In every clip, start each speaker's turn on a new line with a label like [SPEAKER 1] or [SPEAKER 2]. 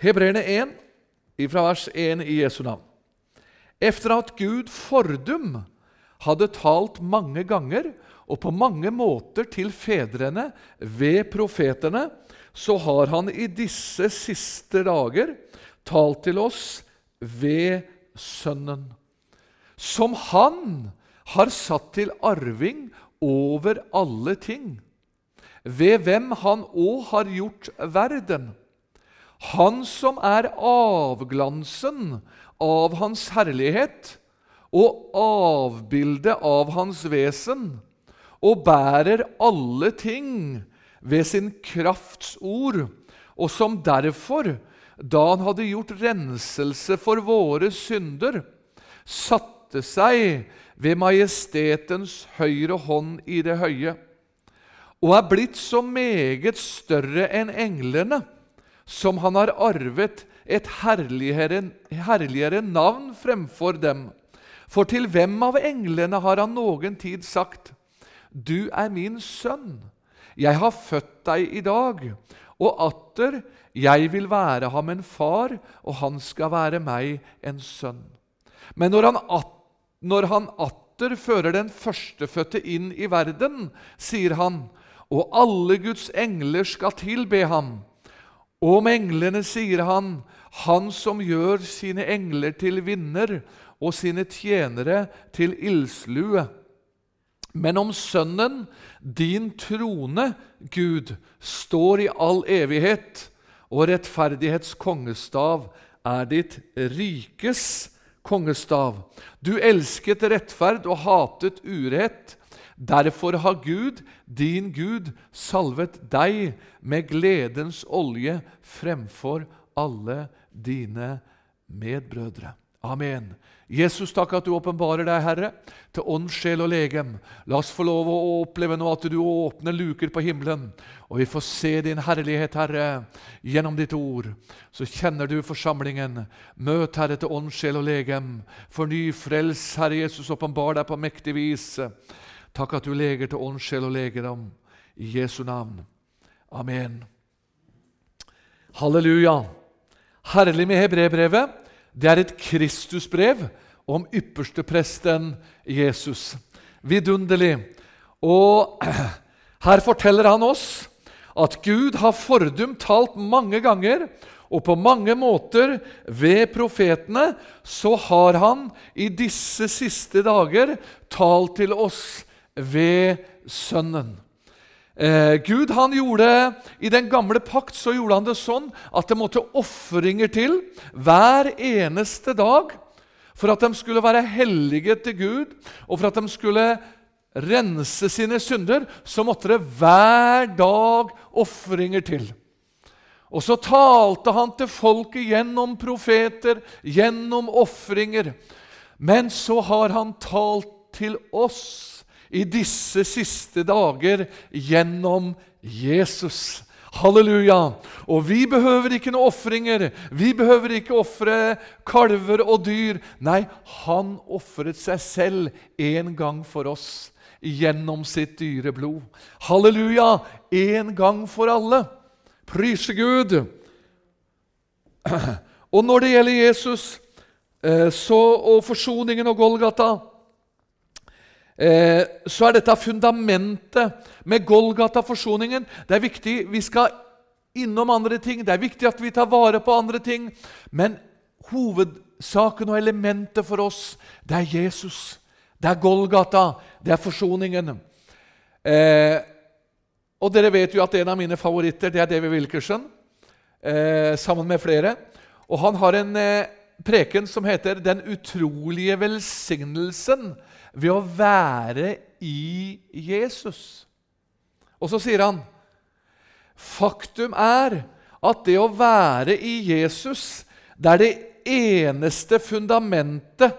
[SPEAKER 1] Hebreerne 1, fra vers 1 i Jesu navn. Efter at Gud fordum hadde talt mange ganger og på mange måter til fedrene ved profetene, så har han i disse siste dager talt til oss ved Sønnen, som han har satt til arving over alle ting, ved hvem han òg har gjort verden. Han som er avglansen av hans herlighet og avbildet av hans vesen, og bærer alle ting ved sin krafts ord, og som derfor, da han hadde gjort renselse for våre synder, satte seg ved majestetens høyre hånd i det høye, og er blitt så meget større enn englene, som han har arvet et herligere, herligere navn fremfor dem. For til hvem av englene har han noen tid sagt:" Du er min sønn. Jeg har født deg i dag. Og atter, jeg vil være ham en far, og han skal være meg en sønn. Men når han, at, når han atter fører den førstefødte inn i verden, sier han, og alle Guds engler skal tilbe ham. Om englene sier han, han som gjør sine engler til vinner og sine tjenere til ildslue. Men om Sønnen, din trone, Gud, står i all evighet, og rettferdighets kongestav er ditt rikes kongestav. Du elsket rettferd og hatet urett. Derfor har Gud, din Gud, salvet deg med gledens olje fremfor alle dine medbrødre. Amen. Jesus, takk at du åpenbarer deg, Herre, til ånd, sjel og legem. La oss få lov å oppleve nå at du åpner luker på himmelen, og vi får se din herlighet, Herre, gjennom ditt ord. Så kjenner du forsamlingen. Møt, Herre, til ånd, sjel og legem. Forny, frels, Herre Jesus, åpenbar deg på mektig vis. Takk at du leger til ånd, sjel og legedom. I Jesu navn. Amen. Halleluja. Herlig med hebrebrevet. Det er et Kristusbrev om ypperstepresten Jesus. Vidunderlig. Og her forteller han oss at Gud har fordum talt mange ganger, og på mange måter ved profetene så har han i disse siste dager talt til oss ved Sønnen. Eh, Gud han gjorde, I den gamle pakt så gjorde han det sånn at det måtte ofringer til hver eneste dag for at de skulle være hellige til Gud, og for at de skulle rense sine synder, så måtte det hver dag ofringer til. Og så talte han til folket gjennom profeter, gjennom ofringer. Men så har han talt til oss i disse siste dager gjennom Jesus. Halleluja! Og vi behøver ikke noen ofringer. Vi behøver ikke ofre kalver og dyr. Nei, han ofret seg selv en gang for oss gjennom sitt dyre blod. Halleluja! En gang for alle. Pryse Gud! Og når det gjelder Jesus eh, så, og forsoningen og Golgata så er dette fundamentet med Golgata-forsoningen. Det er viktig. Vi skal innom andre ting. Det er viktig at vi tar vare på andre ting. Men hovedsaken og elementet for oss, det er Jesus. Det er Golgata. Det er forsoningen. Eh, og dere vet jo at en av mine favoritter det er David Wilkerson, eh, sammen med flere. Og han har en eh, preken som heter 'Den utrolige velsignelsen' ved å være i Jesus. Og så sier han faktum er at det å være i Jesus, det er det eneste fundamentet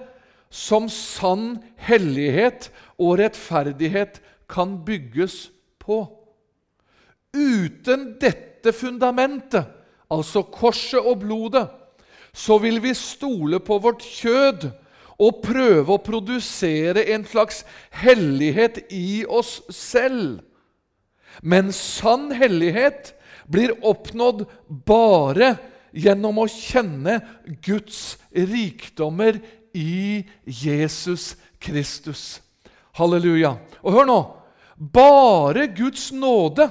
[SPEAKER 1] som sann hellighet og rettferdighet kan bygges på. Uten dette fundamentet, altså korset og blodet, så vil vi stole på vårt kjød og prøve å produsere en slags hellighet i oss selv. Men sann hellighet blir oppnådd bare gjennom å kjenne Guds rikdommer i Jesus Kristus. Halleluja. Og hør nå. Bare Guds nåde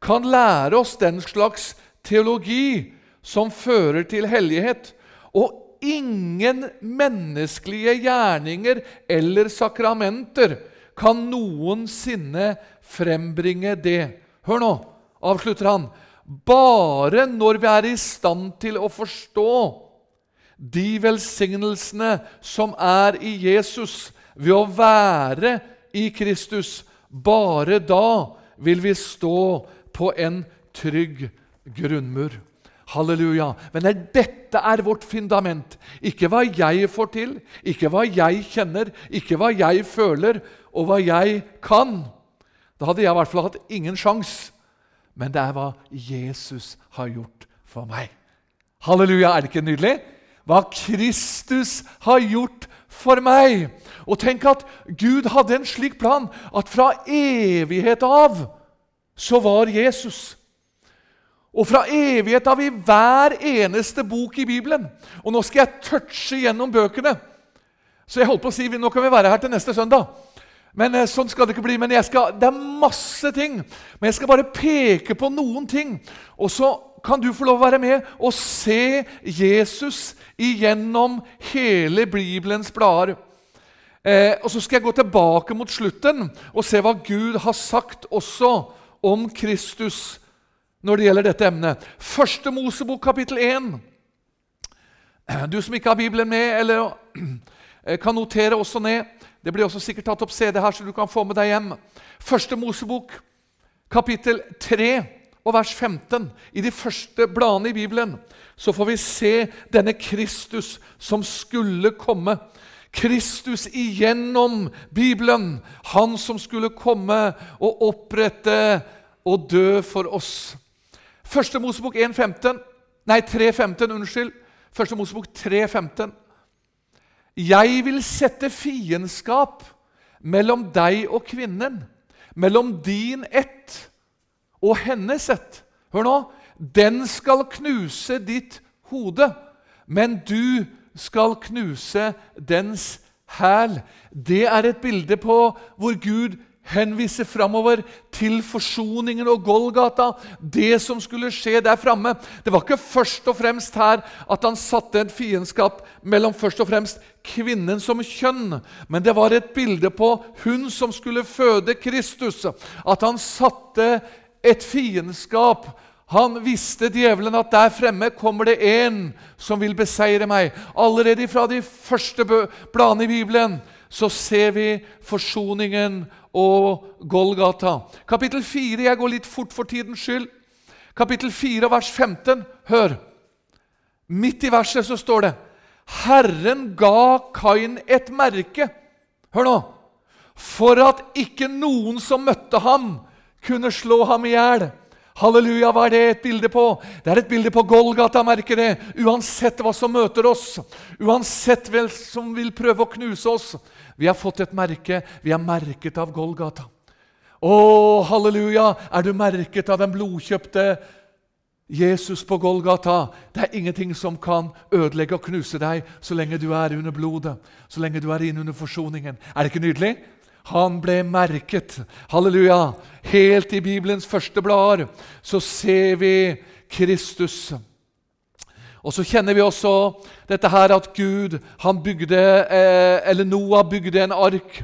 [SPEAKER 1] kan lære oss den slags teologi som fører til hellighet. Og ingen menneskelige gjerninger eller sakramenter kan noensinne frembringe det. Hør nå, avslutter han. Bare når vi er i stand til å forstå de velsignelsene som er i Jesus, ved å være i Kristus, bare da vil vi stå på en trygg grunnmur. Halleluja. Men er dette er vårt fundament. Ikke hva jeg får til, ikke hva jeg kjenner, ikke hva jeg føler, og hva jeg kan. Da hadde jeg i hvert fall hatt ingen sjanse. Men det er hva Jesus har gjort for meg. Halleluja, er det ikke nydelig? Hva Kristus har gjort for meg. Og tenk at Gud hadde en slik plan at fra evighet av så var Jesus. Og fra evighet av i hver eneste bok i Bibelen. Og nå skal jeg touche gjennom bøkene. Så jeg holdt på å si, Nå kan vi være her til neste søndag. Men eh, Sånn skal det ikke bli. men skal, Det er masse ting. Men jeg skal bare peke på noen ting. Og så kan du få lov å være med og se Jesus igjennom hele Bibelens blader. Eh, og Så skal jeg gå tilbake mot slutten og se hva Gud har sagt også om Kristus når det gjelder dette emnet. Første Mosebok, kapittel 1. Du som ikke har Bibelen med, eller kan notere også ned Det blir også sikkert tatt opp CD her, så du kan få med deg hjem. Første Mosebok, kapittel 3 og vers 15. I de første bladene i Bibelen så får vi se denne Kristus som skulle komme. Kristus igjennom Bibelen, han som skulle komme og opprette og dø for oss. Første Mosebok 1,15 Nei, 3,15. Unnskyld. Første Mosebok 3,15. Jeg vil sette fiendskap mellom deg og kvinnen, mellom din ett og hennes ett. Hør nå. Den skal knuse ditt hode, men du skal knuse dens hæl. Det er et bilde på hvor Gud henviser framover til forsoningen og Golgata, det som skulle skje der framme. Det var ikke først og fremst her at han satte et fiendskap mellom først og fremst kvinnen som kjønn, men det var et bilde på hun som skulle føde Kristus. At han satte et fiendskap han visste djevelen at der fremme kommer det en som vil beseire meg. Allerede fra de første bladene i Bibelen så ser vi forsoningen og Golgata. Kapittel 4 Jeg går litt fort for tidens skyld. Kapittel 4, vers 15. Hør. Midt i verset så står det Herren ga Kain et merke. Hør nå. For at ikke noen som møtte ham, kunne slå ham i hjel. Halleluja, hva er det et bilde på? Det er et bilde på Golgata, merker det. Uansett hva som møter oss, uansett hvem som vil prøve å knuse oss. Vi har fått et merke. Vi er merket av Golgata. Å, halleluja! Er du merket av den blodkjøpte Jesus på Golgata? Det er ingenting som kan ødelegge og knuse deg så lenge du er under blodet, så lenge du er inne under forsoningen. Er det ikke nydelig? Han ble merket. Halleluja! Helt i Bibelens første blader så ser vi Kristus. Og så kjenner vi også dette her at Gud han bygde, eh, eller Noah bygde en ark.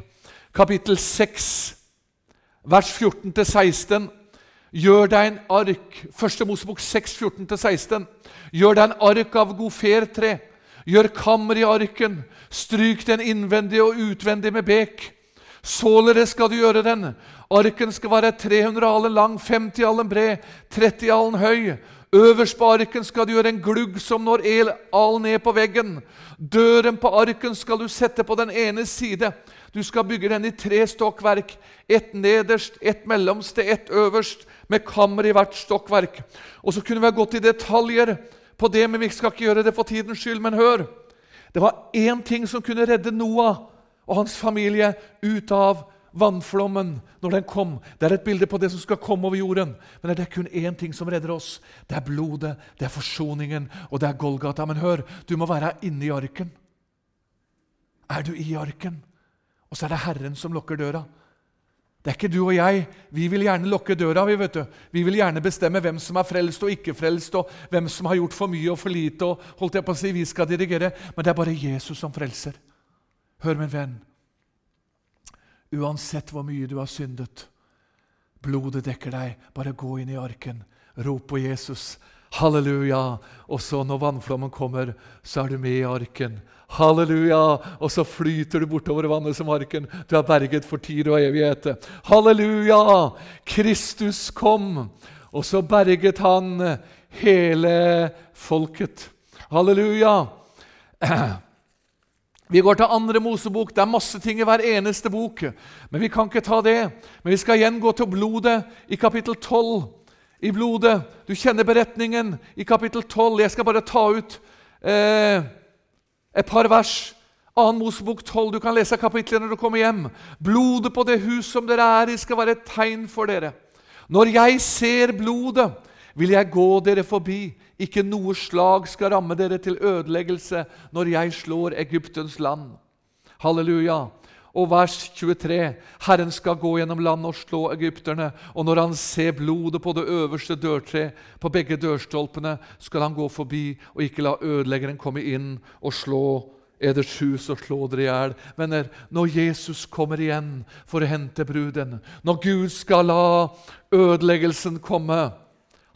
[SPEAKER 1] Kapittel 6, vers 14-16. Gjør deg en ark. Første Mosebok 6, 14-16. Gjør deg en ark av gofertre. Gjør kammer i arken. Stryk den innvendig og utvendig med bek. Således skal du gjøre den. Arken skal være 300 alen lang, 50 alen bred, 30 alen høy. Øverst på arken skal du gjøre en glugg som når el all ned på veggen. Døren på arken skal du sette på den ene side. Du skal bygge den i tre stokkverk. Ett nederst, ett mellomste, ett øverst, med kammer i hvert stokkverk. Og så kunne vi ha gått i detaljer på det, men vi skal ikke gjøre det for tidens skyld. Men hør! Det var én ting som kunne redde Noah og hans familie ut av vannflommen når den kom. Det er et bilde på det som skal komme over jorden. Men det er kun én ting som redder oss. Det er blodet, det er forsoningen, og det er Golgata. Men hør, du må være inne i arken. Er du i arken? Og så er det Herren som lukker døra. Det er ikke du og jeg. Vi vil gjerne lukke døra. Vi vet du. Vi vil gjerne bestemme hvem som er frelst og ikke frelst, og hvem som har gjort for mye og for lite. og holdt jeg på å si, Vi skal dirigere. Men det er bare Jesus som frelser. Hør, min venn. Uansett hvor mye du har syndet, blodet dekker deg. Bare gå inn i arken. Rop på Jesus. Halleluja! Og så når vannflommen kommer, så er du med i arken. Halleluja! Og så flyter du bortover vannet som arken. Du er berget for tid og evighet. Halleluja! Kristus kom, og så berget han hele folket. Halleluja! Vi går til andre Mosebok. Det er masse ting i hver eneste bok. Men vi kan ikke ta det. Men vi skal igjen gå til blodet i kapittel 12 i blodet. Du kjenner beretningen i kapittel 12. Jeg skal bare ta ut eh, et par vers. 2. Mosebok 12. Du kan lese kapitlet når du kommer hjem. Blodet på det hus som dere er i, skal være et tegn for dere. Når jeg ser blodet, vil jeg gå dere forbi. Ikke noe slag skal ramme dere til ødeleggelse når jeg slår Egyptens land. Halleluja. Og vers 23.: Herren skal gå gjennom landet og slå egypterne, og når han ser blodet på det øverste dørtre, på begge dørstolpene, skal han gå forbi og ikke la ødeleggeren komme inn og slå eders hus og slå dere i hjel. Venner, når Jesus kommer igjen for å hente bruden, når Gud skal la ødeleggelsen komme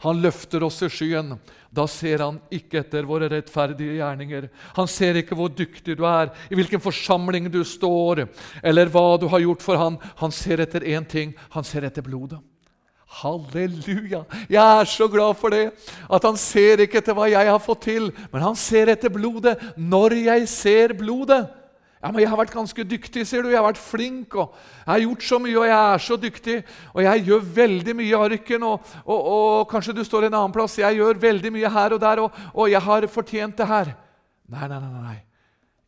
[SPEAKER 1] Han løfter oss i skyen. Da ser han ikke etter våre rettferdige gjerninger. Han ser ikke hvor dyktig du er, i hvilken forsamling du står, eller hva du har gjort for han. Han ser etter én ting. Han ser etter blodet. Halleluja! Jeg er så glad for det. At han ser ikke etter hva jeg har fått til, men han ser etter blodet når jeg ser blodet. Ja, men 'Jeg har vært ganske dyktig, sier du. Jeg har vært flink. og Jeg har gjort så mye, og jeg er så dyktig. Og jeg gjør veldig mye i arken. Og, og, og, kanskje du står en annen plass. Jeg gjør veldig mye her og der, og, og jeg har fortjent det her. Nei, nei, nei, nei.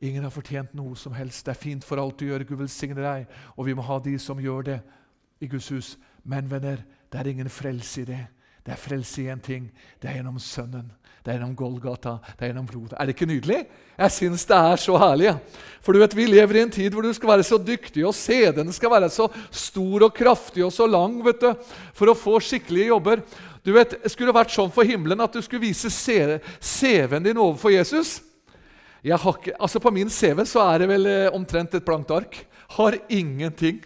[SPEAKER 1] Ingen har fortjent noe som helst. Det er fint for alt du gjør. Gud velsigne deg. Og vi må ha de som gjør det i Guds hus. Men venner, det er ingen frelse i det. Det er frelse i én ting. Det er gjennom Sønnen. Det er gjennom Golgata, det er gjennom blodet. Er det ikke nydelig? Jeg syns det er så herlig. For du vet, Vi lever i en tid hvor du skal være så dyktig, og CD-en skal være så stor og kraftig og så lang vet du, for å få skikkelige jobber. Du vet, Skulle det vært sånn for himmelen at du skulle vise CV-en din overfor Jesus? Ikke, altså På min CV så er det vel eh, omtrent et blankt ark. Har ingenting.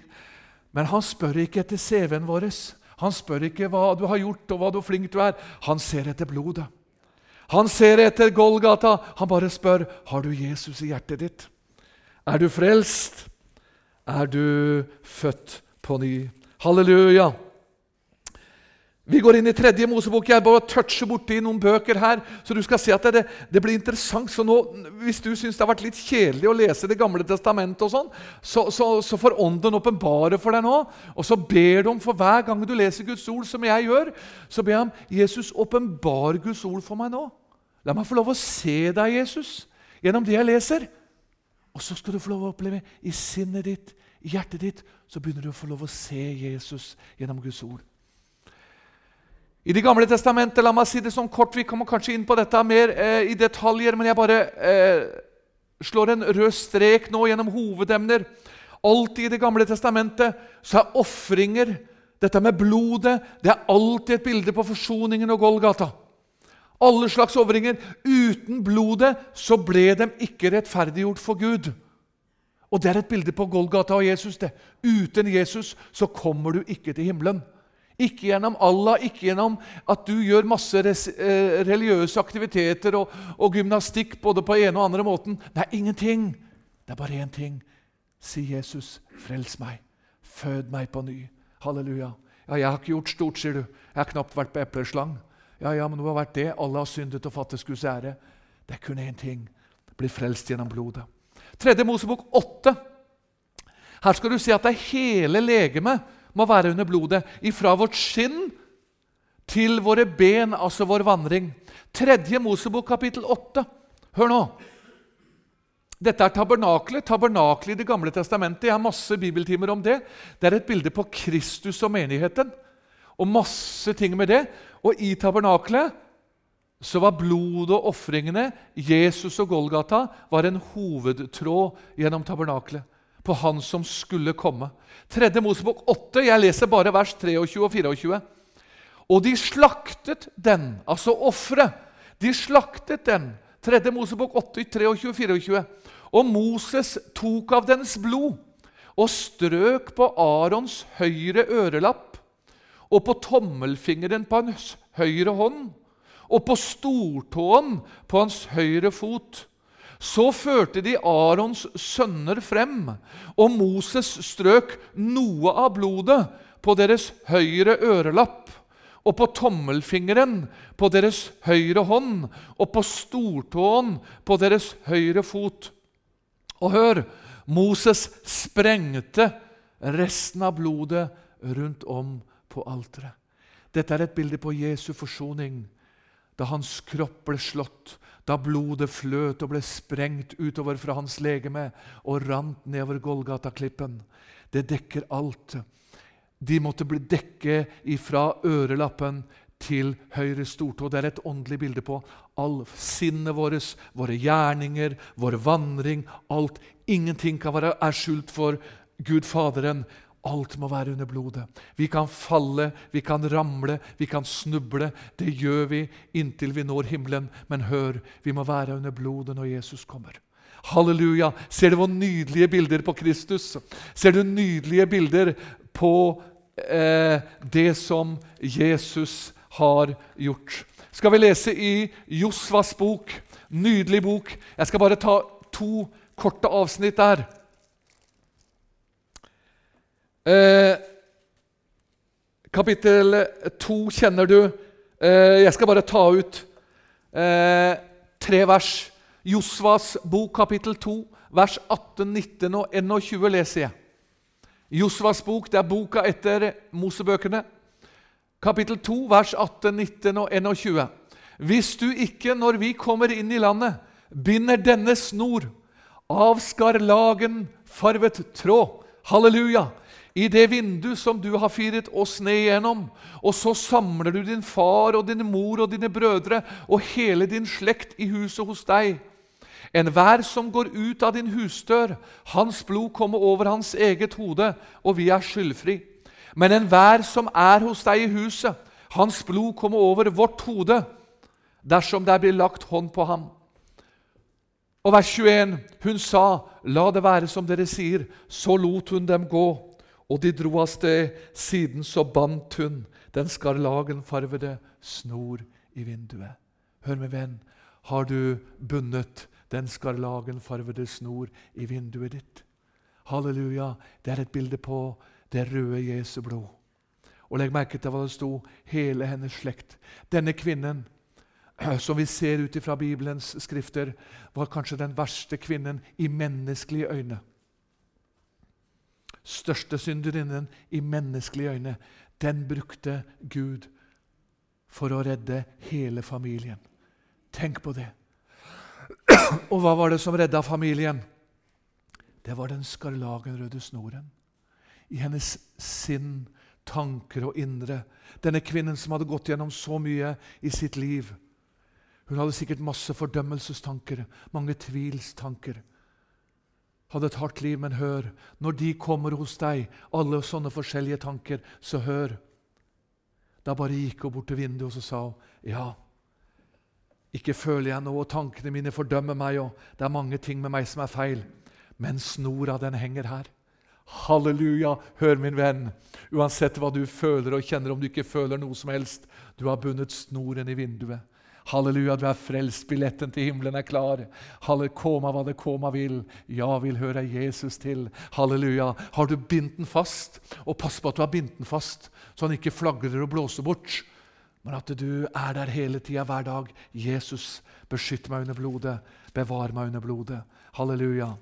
[SPEAKER 1] Men han spør ikke etter CV-en vår. Han spør ikke hva du har gjort og hva du flink du er. Han ser etter blodet. Han ser etter Golgata. Han bare spør har du Jesus i hjertet ditt. Er du frelst? Er du født på ny? Halleluja! Vi går inn i tredje Mosebok. Jeg bare toucher borti noen bøker her, så du skal se at det, det blir interessant. Så nå, Hvis du syns det har vært litt kjedelig å lese Det gamle testamentet, og sånn, så, så, så får Ånden åpenbare for deg nå. Og så ber du om, for hver gang du leser Guds ord, som jeg gjør, så ber jeg om Jesus, åpenbar Guds ord for meg nå. La meg få lov å se deg, Jesus, gjennom det jeg leser. Og så skal du få lov å oppleve i sinnet ditt, i hjertet ditt, så begynner du å få lov å se Jesus gjennom Guds ord. I Det gamle testamentet la meg si det sånn kort, vi kommer kanskje inn på dette mer eh, i detaljer, men jeg bare eh, slår en rød strek nå gjennom hovedemner. Alltid i Det gamle testamentet så er ofringer, dette med blodet, det er alltid et bilde på forsoningen og Golgata. Alle slags ofringer. Uten blodet så ble de ikke rettferdiggjort for Gud. Og Det er et bilde på Golgata og Jesus. det. Uten Jesus så kommer du ikke til himmelen. Ikke gjennom Allah, ikke gjennom at du gjør masse eh, religiøse aktiviteter og, og, gymnastikk både på ene og andre måten. Det er ingenting. Det er bare én ting. Si Jesus, frels meg. Fød meg på ny. Halleluja. Ja, jeg har ikke gjort stort, sier du. Jeg har knapt vært på epleslang. Ja, ja, men hva har vært det? Alle har syndet og fattes Guds ære. Det er kun én ting. Bli frelst gjennom blodet. Tredje Mosebok åtte. Her skal du se at det er hele legemet må være under blodet. Ifra vårt skinn til våre ben, altså vår vandring. Tredje Mosebok, kapittel 8. Hør nå. Dette er tabernaklet. Tabernaklet i Det gamle testamentet. Jeg har masse bibeltimer om det. Det er et bilde på Kristus og menigheten. Og masse ting med det. Og i tabernaklet så var blodet og ofringene, Jesus og Golgata, var en hovedtråd gjennom tabernaklet. På Han som skulle komme. Tredje Mosebok 8, jeg leser bare vers 23 og 24. Og de slaktet den, altså offeret. De slaktet den. Tredje Mosebok 8, 23 og 24. Og Moses tok av dens blod og strøk på Arons høyre ørelapp og på tommelfingeren på hans høyre hånd og på stortåen på hans høyre fot. Så førte de Arons sønner frem, og Moses strøk noe av blodet på deres høyre ørelapp og på tommelfingeren på deres høyre hånd og på stortåen på deres høyre fot. Og hør, Moses sprengte resten av blodet rundt om på alteret. Dette er et bilde på Jesu forsoning, da hans kropp ble slått, da blodet fløt og ble sprengt utover fra hans legeme og rant nedover Golgata-klippen. Det dekker alt. De måtte bli dekket ifra ørelappen til høyre stortå. Det er et åndelig bilde på all sinnet vårt, våre gjerninger, vår vandring. Alt. Ingenting kan være er skjult for Gud Faderen. Alt må være under blodet. Vi kan falle, vi kan ramle, vi kan snuble. Det gjør vi inntil vi når himmelen. Men hør, vi må være under blodet når Jesus kommer. Halleluja! Ser du hvor nydelige bilder på Kristus? Ser du nydelige bilder på eh, det som Jesus har gjort? Skal vi lese i Josvas bok? Nydelig bok. Jeg skal bare ta to korte avsnitt der. Eh, kapittel to kjenner du. Eh, jeg skal bare ta ut eh, tre vers. Josvas bok, kapittel 2, vers 18, 19 og 21 leser jeg. Josvas bok, det er boka etter Mosebøkene. Kapittel 2, vers 18, 19 og 21. Hvis du ikke, når vi kommer inn i landet, binder denne snor av skarlagen farvet tråd Halleluja! I det vindu som du har firet oss ned igjennom, og så samler du din far og din mor og dine brødre og hele din slekt i huset hos deg. Enhver som går ut av din husdør, hans blod kommer over hans eget hode, og vi er skyldfri. Men enhver som er hos deg i huset, hans blod kommer over vårt hode, dersom det blir lagt hånd på ham. Og vers 21, hun sa, la det være som dere sier, så lot hun dem gå. Og de dro av sted. Siden så bandt hun den skarlagenfarvede snor i vinduet. Hør, min venn, har du bundet den skarlagenfarvede snor i vinduet ditt? Halleluja! Det er et bilde på det røde Jesu blod. Og Legg merke til hva det sto hele hennes slekt. Denne kvinnen, som vi ser ut fra Bibelens skrifter, var kanskje den verste kvinnen i menneskelige øyne største synderinnen i menneskelige øyne, den brukte Gud for å redde hele familien. Tenk på det. Og hva var det som redda familien? Det var den skarlagenrøde snoren. I hennes sinn, tanker og indre. Denne kvinnen som hadde gått gjennom så mye i sitt liv. Hun hadde sikkert masse fordømmelsestanker, mange tvilstanker hadde et hardt liv, men hør, når de kommer hos deg, alle sånne forskjellige tanker, så hør. Da bare gikk hun bort til vinduet og så sa hun, ja, ikke føler jeg noe, og tankene mine fordømmer meg, og det er mange ting med meg som er feil, men snora, den henger her. Halleluja! Hør, min venn, uansett hva du føler og kjenner, om du ikke føler noe som helst, du har bundet snoren i vinduet. Halleluja, du er frelst. Billetten til himmelen er klar. Halle, koma hva det koma vil. Ja, vil høre Jesus til. Halleluja. Har du bindt den fast? Og pass på at du har bindt den fast, så han ikke flagrer og blåser bort. Men at du er der hele tida, hver dag. Jesus, beskytt meg under blodet. Bevar meg under blodet. Halleluja.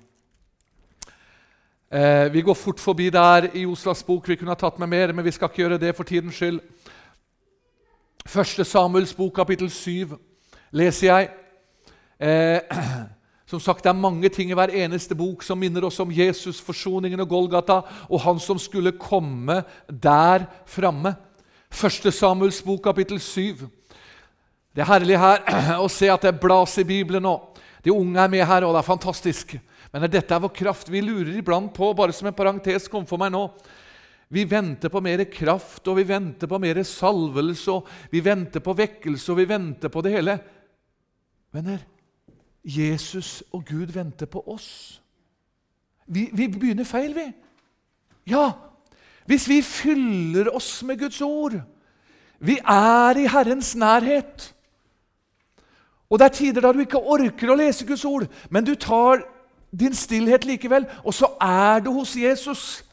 [SPEAKER 1] Eh, vi går fort forbi der i Oslas bok. Vi kunne ha tatt med mer, men vi skal ikke gjøre det for tidens skyld. Første Samuels bok, kapittel 7, leser jeg. Eh, Som sagt, Det er mange ting i hver eneste bok som minner oss om Jesus, forsoningen og Golgata, og han som skulle komme der framme. Første Samuels bok, kapittel 7. Det er herlig her å se at det blas i Bibelen nå. De unge er med her, og det er fantastisk. Men dette er vår kraft. Vi lurer iblant på, bare som en parentes kom for meg nå Vi venter på mer kraft, og vi venter på mer salvelse, og vi venter på vekkelse, og vi venter på det hele. Venner, Jesus og Gud venter på oss. Vi, vi begynner feil, vi. Ja, hvis vi fyller oss med Guds ord Vi er i Herrens nærhet. Og Det er tider da du ikke orker å lese Guds ord, men du tar din stillhet likevel, og så er du hos Jesus.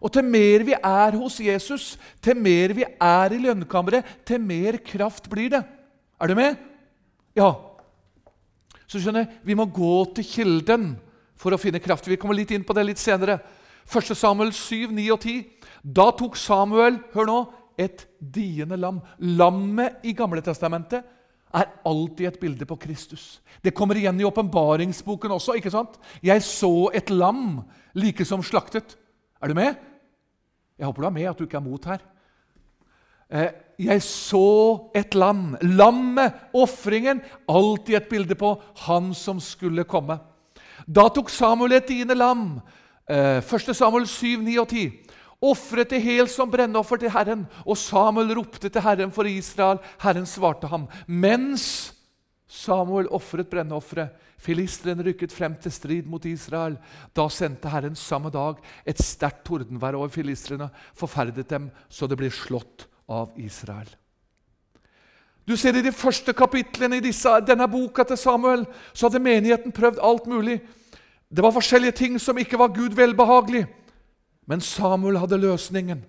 [SPEAKER 1] Og til mer vi er hos Jesus, til mer vi er i lønnkammeret, til mer kraft blir det. Er du med? Ja. Så skjønner jeg, Vi må gå til kilden for å finne kraft. Vi kommer litt inn på det litt senere. 1. Samuel 7, 9 og 10. Da tok Samuel hør nå, et diende lam. Lammet i Gamle Testamentet er alltid et bilde på Kristus. Det kommer igjen i åpenbaringsboken også. ikke sant? Jeg så et lam like som slaktet. Er du med? Jeg håper du er med, at du ikke er mot her. Eh, jeg så et lam. Lammet, ofringen, alltid et bilde på han som skulle komme. Da tok Samuel et dine lam. 1. Eh, Samuel 7, 9 og 10. Ofret det helt som brennoffer til Herren. Og Samuel ropte til Herren for Israel. Herren svarte ham. Mens Samuel ofret brennofferet, filistrene rykket frem til strid mot Israel. Da sendte Herren samme dag et sterkt tordenvær over filistrene, forferdet dem så det ble slått av Israel. Du ser I de første kapitlene i disse, denne boka til Samuel så hadde menigheten prøvd alt mulig. Det var forskjellige ting som ikke var Gud velbehagelig. Men Samuel hadde løsningen.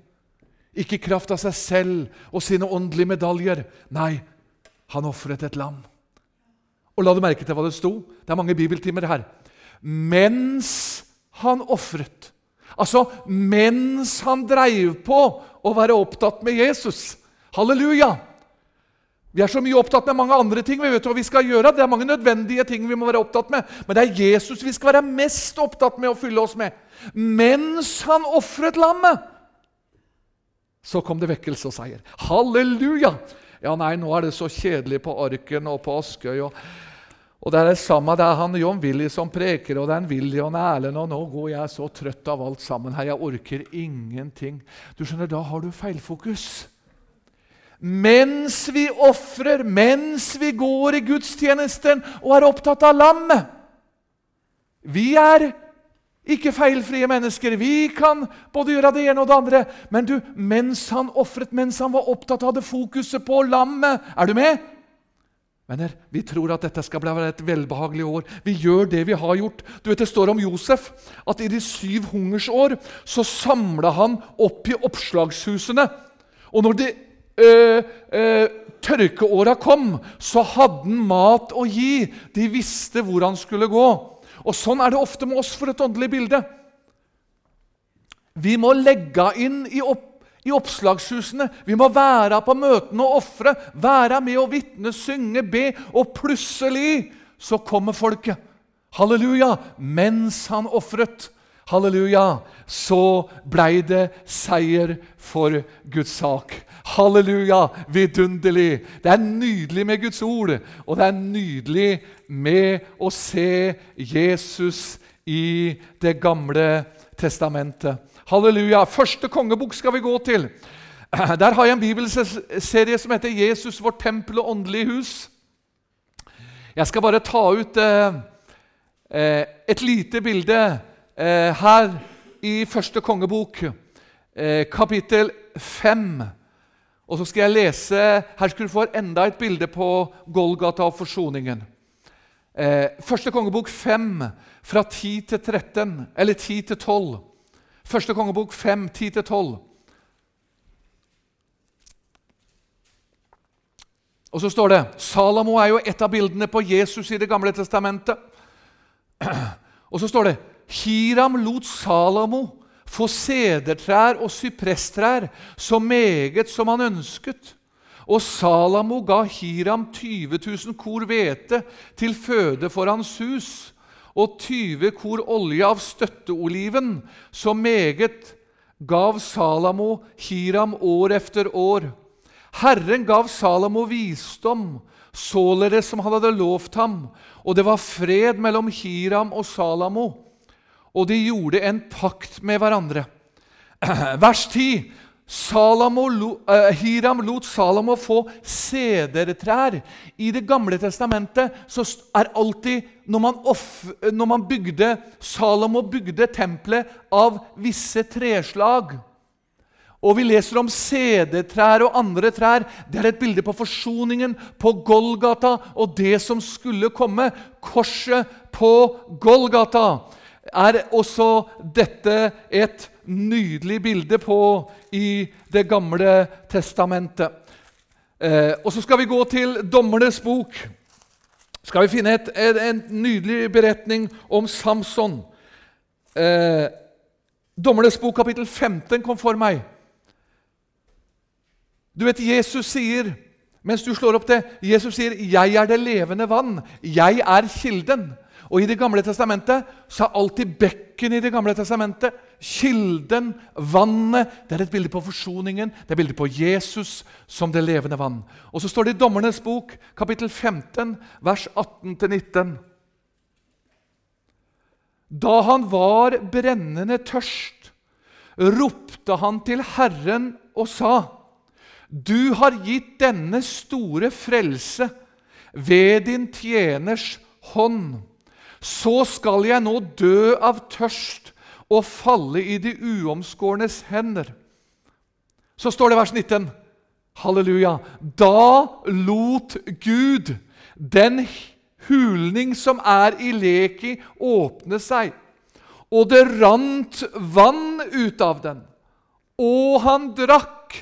[SPEAKER 1] Ikke i kraft av seg selv og sine åndelige medaljer. Nei, han ofret et lam. Og la du merke til hva det sto? Det er mange bibeltimer her. Mens han ofret. Altså mens han dreiv på å være opptatt med Jesus. Halleluja! Vi er så mye opptatt med mange andre ting. Vi vet hva vi skal gjøre. Det er mange nødvendige ting vi må være opptatt med. Men det er Jesus vi skal være mest opptatt med å fylle oss med. Mens han ofret lammet, så kom det vekkelse og seier. Halleluja! Ja, nei, nå er det så kjedelig på Arken og på Askøy. og og Det er det samme, det er han John Willy som preker, og det er en Willy og en Erlend. Og nå går jeg så trøtt av alt sammen her. Jeg orker ingenting. Du skjønner, Da har du feilfokus. Mens vi ofrer, mens vi går i gudstjenesten og er opptatt av lammet Vi er ikke feilfrie mennesker. Vi kan både gjøre det ene og det andre. Men du, mens han ofret, mens han var opptatt, av det fokuset på lammet Er du med? Venner, Vi tror at dette skal bli et velbehagelig år. Vi gjør det vi har gjort. Du vet, Det står om Josef at i de syv hungersår så samla han opp i oppslagshusene. Og når de øh, øh, tørkeåra kom, så hadde han mat å gi. De visste hvor han skulle gå. Og Sånn er det ofte med oss for et åndelig bilde. Vi må legge inn i opp i oppslagshusene. Vi må være på møtene og ofre, være med og vitne, synge, be. Og plutselig så kommer folket. Halleluja! Mens han ofret. Halleluja! Så blei det seier for Guds sak. Halleluja! Vidunderlig! Det er nydelig med Guds ord, og det er nydelig med å se Jesus i Det gamle testamentet. Halleluja. Første kongebok skal vi gå til. Der har jeg en bibelserie som heter 'Jesus, vårt tempel og åndelige hus'. Jeg skal bare ta ut eh, eh et lite bilde eh, her i første kongebok, eh, kapittel 5. Og så skal jeg lese Her skal du få enda et bilde på Golgata og forsoningen. Eh, første kongebok 5, fra 10 til 13, eller 10 til 12. Første kongebok 5, 10-12. Og så står det Salomo er jo et av bildene på Jesus i Det gamle testamentet. Og så står det Hiram lot Salomo få sedertrær og sypresstrær så meget som han ønsket. Og Salamo ga Hiram 20 000 kor hvete til føde for hans hus, og 20 kor olje av støtteoliven, så meget gav Salamo Hiram år efter år. Herren gav Salamo visdom, således som han hadde lovt ham, og det var fred mellom Hiram og Salamo, og de gjorde en pakt med hverandre. Vers 10. Salamo, uh, Hiram lot Salamo få sedertrær. I Det gamle testamentet så er alltid når man, off, når man bygde Salamo bygde tempelet av visse treslag. Og vi leser om sedertrær og andre trær. Det er et bilde på forsoningen på Golgata og det som skulle komme. Korset på Golgata er også dette et nydelig bilde på i Det gamle testamentet. Eh, og Så skal vi gå til Dommernes bok. Skal vi finne et, et, en nydelig beretning om Samson. Eh, Dommernes bok kapittel 15 kom for meg. Du vet, Jesus sier, mens du slår opp det, Jesus sier 'Jeg er det levende vann'. 'Jeg er kilden'. Og I Det gamle testamentet så er alltid bekken i Det gamle testamentet, kilden, vannet Det er et bilde på forsoningen, det er et bilde på Jesus som det levende vann. Og så står det i Dommernes bok, kapittel 15, vers 18-19. Da han var brennende tørst, ropte han til Herren og sa:" Du har gitt denne store frelse ved din tjeners hånd så skal jeg nå dø av tørst og falle i de uomskårnes hender. Så står det vers 19. Halleluja. Da lot Gud den hulning som er i Leki, åpne seg, og det rant vann ut av den. Og han drakk,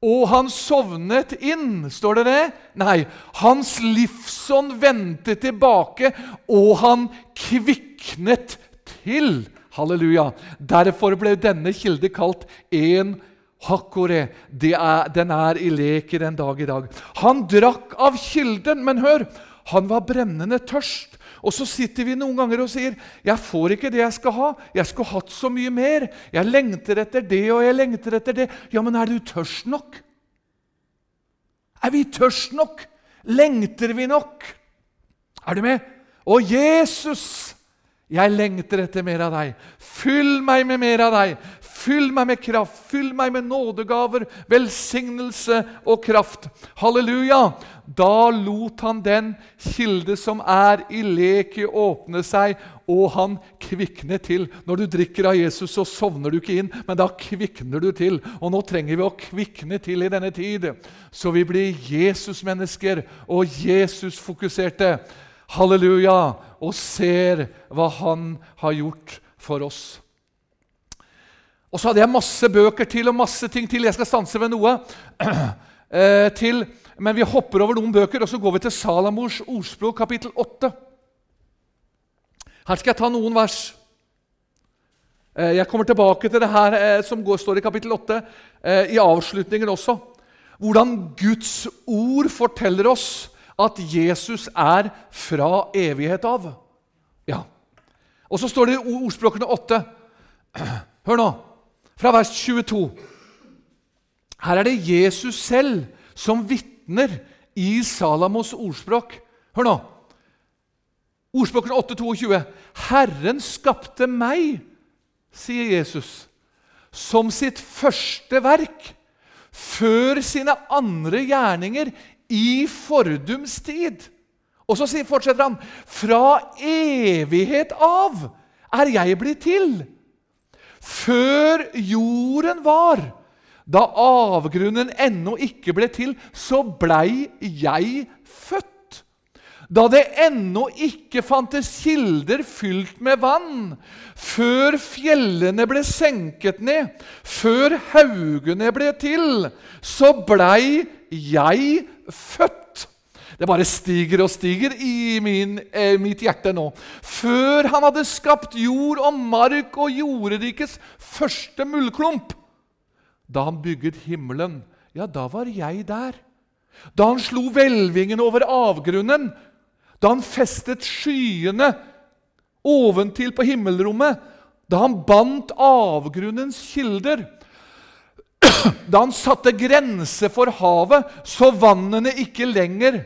[SPEAKER 1] og han sovnet inn. Står det det? Nei. Hans livsånd vendte tilbake, og han kviknet til. Halleluja. Derfor ble denne kilde kalt en hakore. Er, den er i lek i den dag i dag. Han drakk av kilden, men hør, han var brennende tørst. Og så sitter vi noen ganger og sier 'Jeg får ikke det jeg skal ha. Jeg skulle hatt så mye mer. Jeg lengter etter det, og jeg lengter etter det.' Ja, men er du tørst nok? Er vi tørst nok? Lengter vi nok? Er du med? Å, Jesus, jeg lengter etter mer av deg. Fyll meg med mer av deg. Fyll meg med kraft, fyll meg med nådegaver, velsignelse og kraft. Halleluja! Da lot han den kilde som er i leket, åpne seg, og han kvikner til. Når du drikker av Jesus, så sovner du ikke inn, men da kvikner du til. Og nå trenger vi å kvikne til i denne tid, så vi blir Jesus-mennesker og Jesus-fokuserte. Halleluja! Og ser hva han har gjort for oss. Og så hadde jeg masse bøker til og masse ting til. Jeg skal stanse ved noe. Eh, til, men vi hopper over noen bøker, og så går vi til Salamors ordspråk, kapittel 8. Her skal jeg ta noen vers. Eh, jeg kommer tilbake til det her eh, som går, står i kapittel 8, i avslutningen også. Hvordan Guds ord forteller oss at Jesus er fra evighet av. Ja. Og så står det i ordspråkene 8. Hør nå fra vers 22. Her er det Jesus selv som vitner i Salamos ordspråk. Hør nå. Ordspråkene 8,22. Herren skapte meg, sier Jesus, som sitt første verk, før sine andre gjerninger i fordums tid. Og så fortsetter han, fra evighet av er jeg blitt til før jorden var, da avgrunnen ennå ikke ble til, så blei jeg født. Da det ennå ikke fantes kilder fylt med vann, før fjellene ble senket ned, før haugene ble til, så blei jeg født. Det bare stiger og stiger i min, eh, mitt hjerte nå. Før han hadde skapt jord og mark og jordrikets første muldklump. Da han bygget himmelen, ja, da var jeg der. Da han slo hvelvingen over avgrunnen, da han festet skyene oventil på himmelrommet, da han bandt avgrunnens kilder, da han satte grenser for havet, så vannene ikke lenger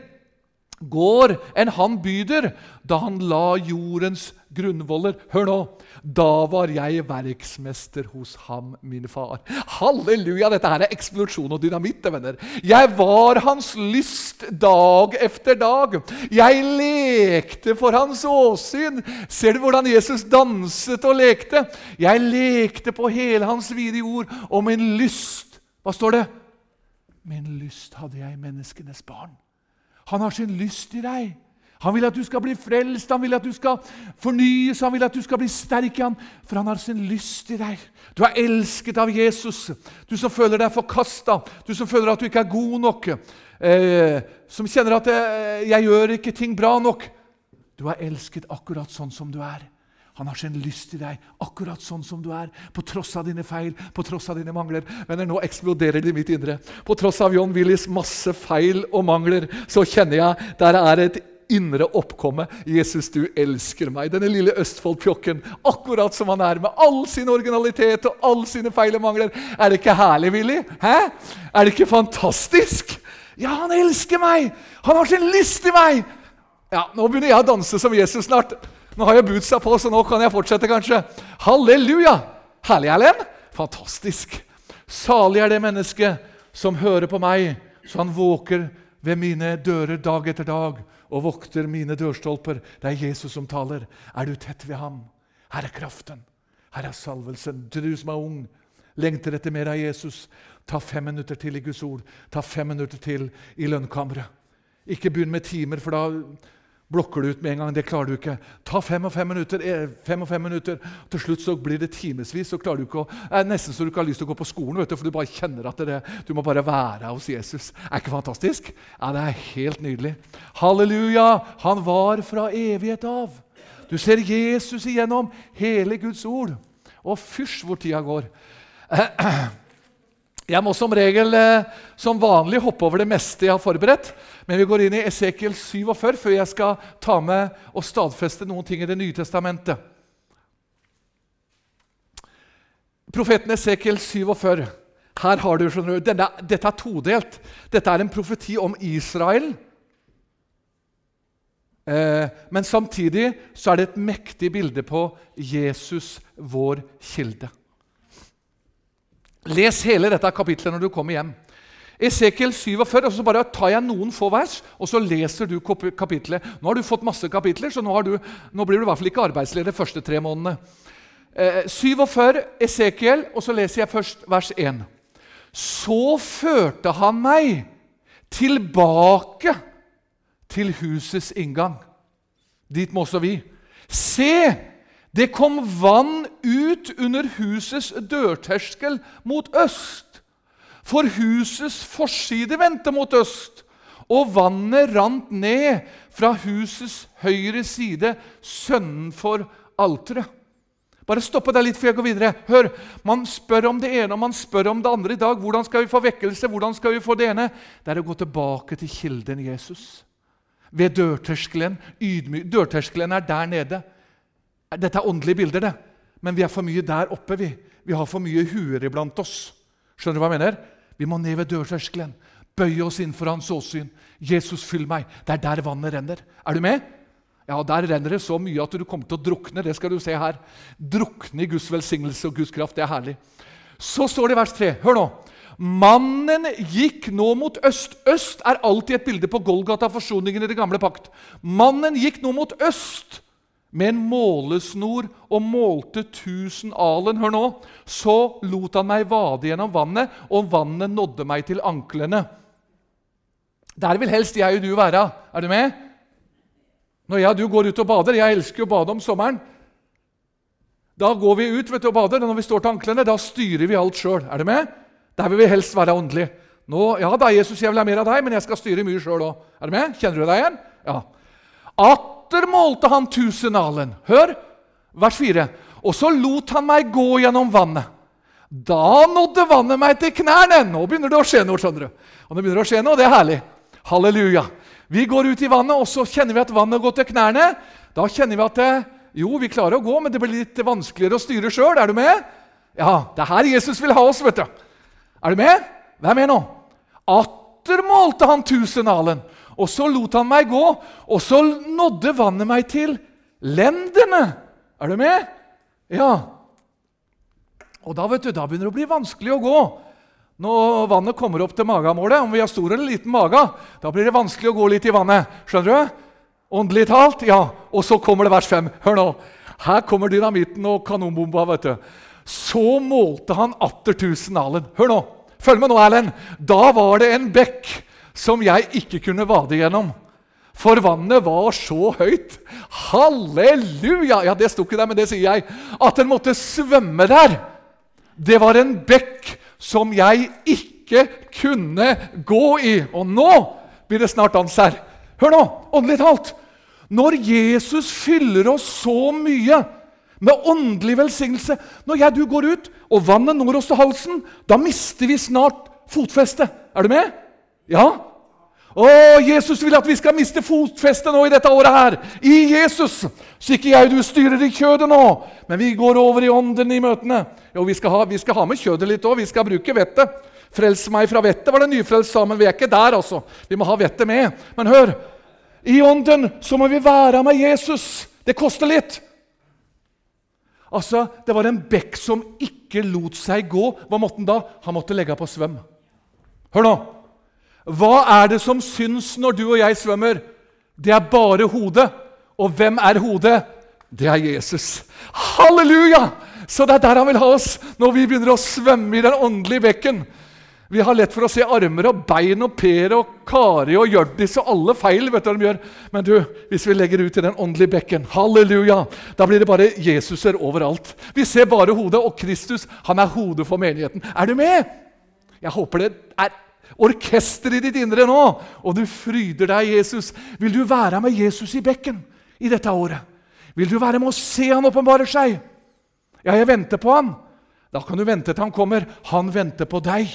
[SPEAKER 1] går enn han byder, da han la jordens grunnvoller. Hør nå! Da var jeg verksmester hos ham, min far. Halleluja! Dette her er eksplosjon og dynamitt. venner. Jeg var hans lyst dag efter dag. Jeg lekte for hans åsyn. Ser du hvordan Jesus danset og lekte? Jeg lekte på hele hans vide jord, og min lyst Hva står det? Min lyst hadde jeg menneskenes barn. Han har sin lyst i deg. Han vil at du skal bli frelst, han vil at du skal fornyes, han vil at du skal bli sterk i ham, for han har sin lyst i deg. Du er elsket av Jesus. Du som føler deg forkasta, du som føler at du ikke er god nok, eh, som kjenner at eh, 'jeg gjør ikke ting bra nok'. Du er elsket akkurat sånn som du er. Han har sin lyst i deg akkurat sånn som du er, på tross av dine feil, på tross av dine mangler. Men nå eksploderer det i mitt indre. På tross av John Willis masse feil og mangler, så kjenner jeg der er et indre oppkomme. 'Jesus, du elsker meg.' Denne lille Østfold-pjokken, akkurat som han er, med all sin originalitet og alle sine feil og mangler. Er det ikke herlig, Willy? Hæ? Er det ikke fantastisk? Ja, han elsker meg! Han har sin lyst i meg! Ja, Nå begynner jeg å danse som Jesus snart. Nå har jeg bootsa på, så nå kan jeg fortsette, kanskje. Halleluja! Herlig, Erlend. Fantastisk. Salig er det mennesket som hører på meg, så han våker ved mine dører dag etter dag og vokter mine dørstolper. Det er Jesus som taler. Er du tett ved ham? Her er kraften. Her er salvelsen. Du som er ung, lengter etter mer av Jesus. Ta fem minutter til i Guds ord. Ta fem minutter til i lønnkammeret. Ikke begynn med timer, for da blokker du ut med en gang. Det klarer du ikke. Ta fem og fem minutter. Eh, fem og fem minutter. Til slutt så blir det timevis. så klarer du ikke å, er Nesten så du ikke har lyst til å gå på skolen, vet du, for du bare kjenner at det, du må bare være hos Jesus. Er ikke fantastisk? Ja, Det er helt nydelig. Halleluja! Han var fra evighet av. Du ser Jesus igjennom hele Guds ord. Og fysj, hvor tida går. Jeg må som regel eh, som vanlig hoppe over det meste jeg har forberedt. Men vi går inn i Esekiel 47 før jeg skal ta med og stadfeste noen ting i Det nye testamentet. Profeten Esekiel 47. Her har du, skjønner du, denne, Dette er todelt. Dette er en profeti om Israel. Eh, men samtidig så er det et mektig bilde på Jesus, vår kilde. Les hele dette kapitlet når du kommer hjem. Esekiel 47, og så bare tar jeg noen få vers, og så leser du kapitlet. Nå har du fått masse kapitler, så nå, du, nå blir du i hvert fall ikke arbeidsledig de første tre månedene. Eh, 47, Esekiel, og så leser jeg først vers 1. Så førte han meg tilbake til husets inngang. Dit må også vi. Se, det kom vann ut under husets dørterskel mot øst. For husets forside vendte mot øst, og vannet rant ned fra husets høyre side sønnenfor alteret. Bare stoppe deg litt før jeg går videre. Hør, Man spør om det ene og man spør om det andre i dag. Hvordan skal vi få vekkelse? Hvordan skal vi få det ene? Det er å gå tilbake til kilden Jesus. Ved dørterskelen. Dørterskelen er der nede. Dette er åndelige bilder, det. men vi er for mye der oppe. Vi, vi har for mye huer iblant oss. Skjønner du hva jeg mener? Vi må ned ved dørterskelen. Bøye oss inn for hans åsyn. Jesus, fyll meg. Det er der vannet renner. Er du med? Ja, Der renner det så mye at du kommer til å drukne. Det skal du se her. Drukne i Guds velsignelse og Guds kraft. Det er herlig. Så står det i vers 3. Hør nå. Mannen gikk nå mot øst. Øst er alltid et bilde på Golgata, forsoningen i det gamle pakt. Mannen gikk nå mot øst med en målesnor og målte 1000 alen. Hør nå. Så lot han meg vade gjennom vannet, og vannet nådde meg til anklene. Der vil helst jeg og du være. Er du med? Når jeg og du går ut og bader Jeg elsker å bade om sommeren. Da går vi ut vet du, og bader, og når vi står til anklene, da styrer vi alt sjøl. Er du med? Der vil vi helst være åndelig. Nå, ja da, Jesus, jeg vil ha mer av deg, men jeg skal styre mye sjøl òg. Er du med? Kjenner du deg igjen? Ja. At atter målte han tusenalen. Hør, vers 4. Og så lot han meg gå gjennom vannet. Da nådde vannet meg til knærne. Nå begynner det å skje noe. skjønner du. Og det begynner å skje noe, det er herlig. Halleluja. Vi går ut i vannet, og så kjenner vi at vannet går til knærne. Da kjenner vi at det, jo, vi klarer å gå, men det blir litt vanskeligere å styre sjøl. Er du med? Ja, det er her Jesus vil ha oss, vet du. Er du med? Vær med nå. Atter målte han tusen alen, og så lot han meg gå, og så nådde vannet meg til lendene. Er du med? Ja. Og da, vet du, da begynner det å bli vanskelig å gå. Når vannet kommer opp til magamålet, om vi har stor eller liten mage, da blir det vanskelig å gå litt i vannet. Skjønner du? Åndelig talt? Ja. Og så kommer det vers 5. Hør nå. Her kommer dynamitten og kanonbomba. vet du. Så målte han atter tusen alen. Hør nå. Følg med nå, Erlend. Da var det en bekk som jeg ikke kunne vade gjennom. For vannet var så høyt. Halleluja! Ja, Det sto ikke der, men det sier jeg. At den måtte svømme der. Det var en bekk som jeg ikke kunne gå i. Og nå blir det snart dans her. Hør nå, åndelig talt. Når Jesus fyller oss så mye med åndelig velsignelse Når jeg du går ut, og vannet når oss til halsen, da mister vi snart fotfestet. Er du med? Ja? Å, Jesus vil at vi skal miste fotfestet nå i dette året her. I Jesus. Så ikke jeg du styrer i kjødet nå, men vi går over i ånden i møtene. Jo, vi skal ha, vi skal ha med kjødet litt òg. Vi skal bruke vettet. Frels meg fra vettet, var det nyfrelst sammen. Vi er ikke der, altså. Vi må ha vettet med. Men hør, i ånden så må vi være med Jesus. Det koster litt. Altså, Det var en bekk som ikke lot seg gå. Hva måtte han da? Han måtte legge på svøm. Hør nå. Hva er det som syns når du og jeg svømmer? Det er bare hodet. Og hvem er hodet? Det er Jesus. Halleluja! Så det er der han vil ha oss når vi begynner å svømme i den åndelige bekken. Vi har lett for å se armer og bein og Per og Kari og Hjørdis og alle feil. vet du hva de gjør. Men du, hvis vi legger ut i den åndelige bekken, halleluja, da blir det bare Jesuser overalt. Vi ser bare hodet, og Kristus han er hodet for menigheten. Er du med? Jeg håper det er orkester i ditt indre nå, og du fryder deg, Jesus. Vil du være med Jesus i bekken i dette året? Vil du være med å se han åpenbare seg? Ja, jeg venter på han. Da kan du vente til han kommer. Han venter på deg.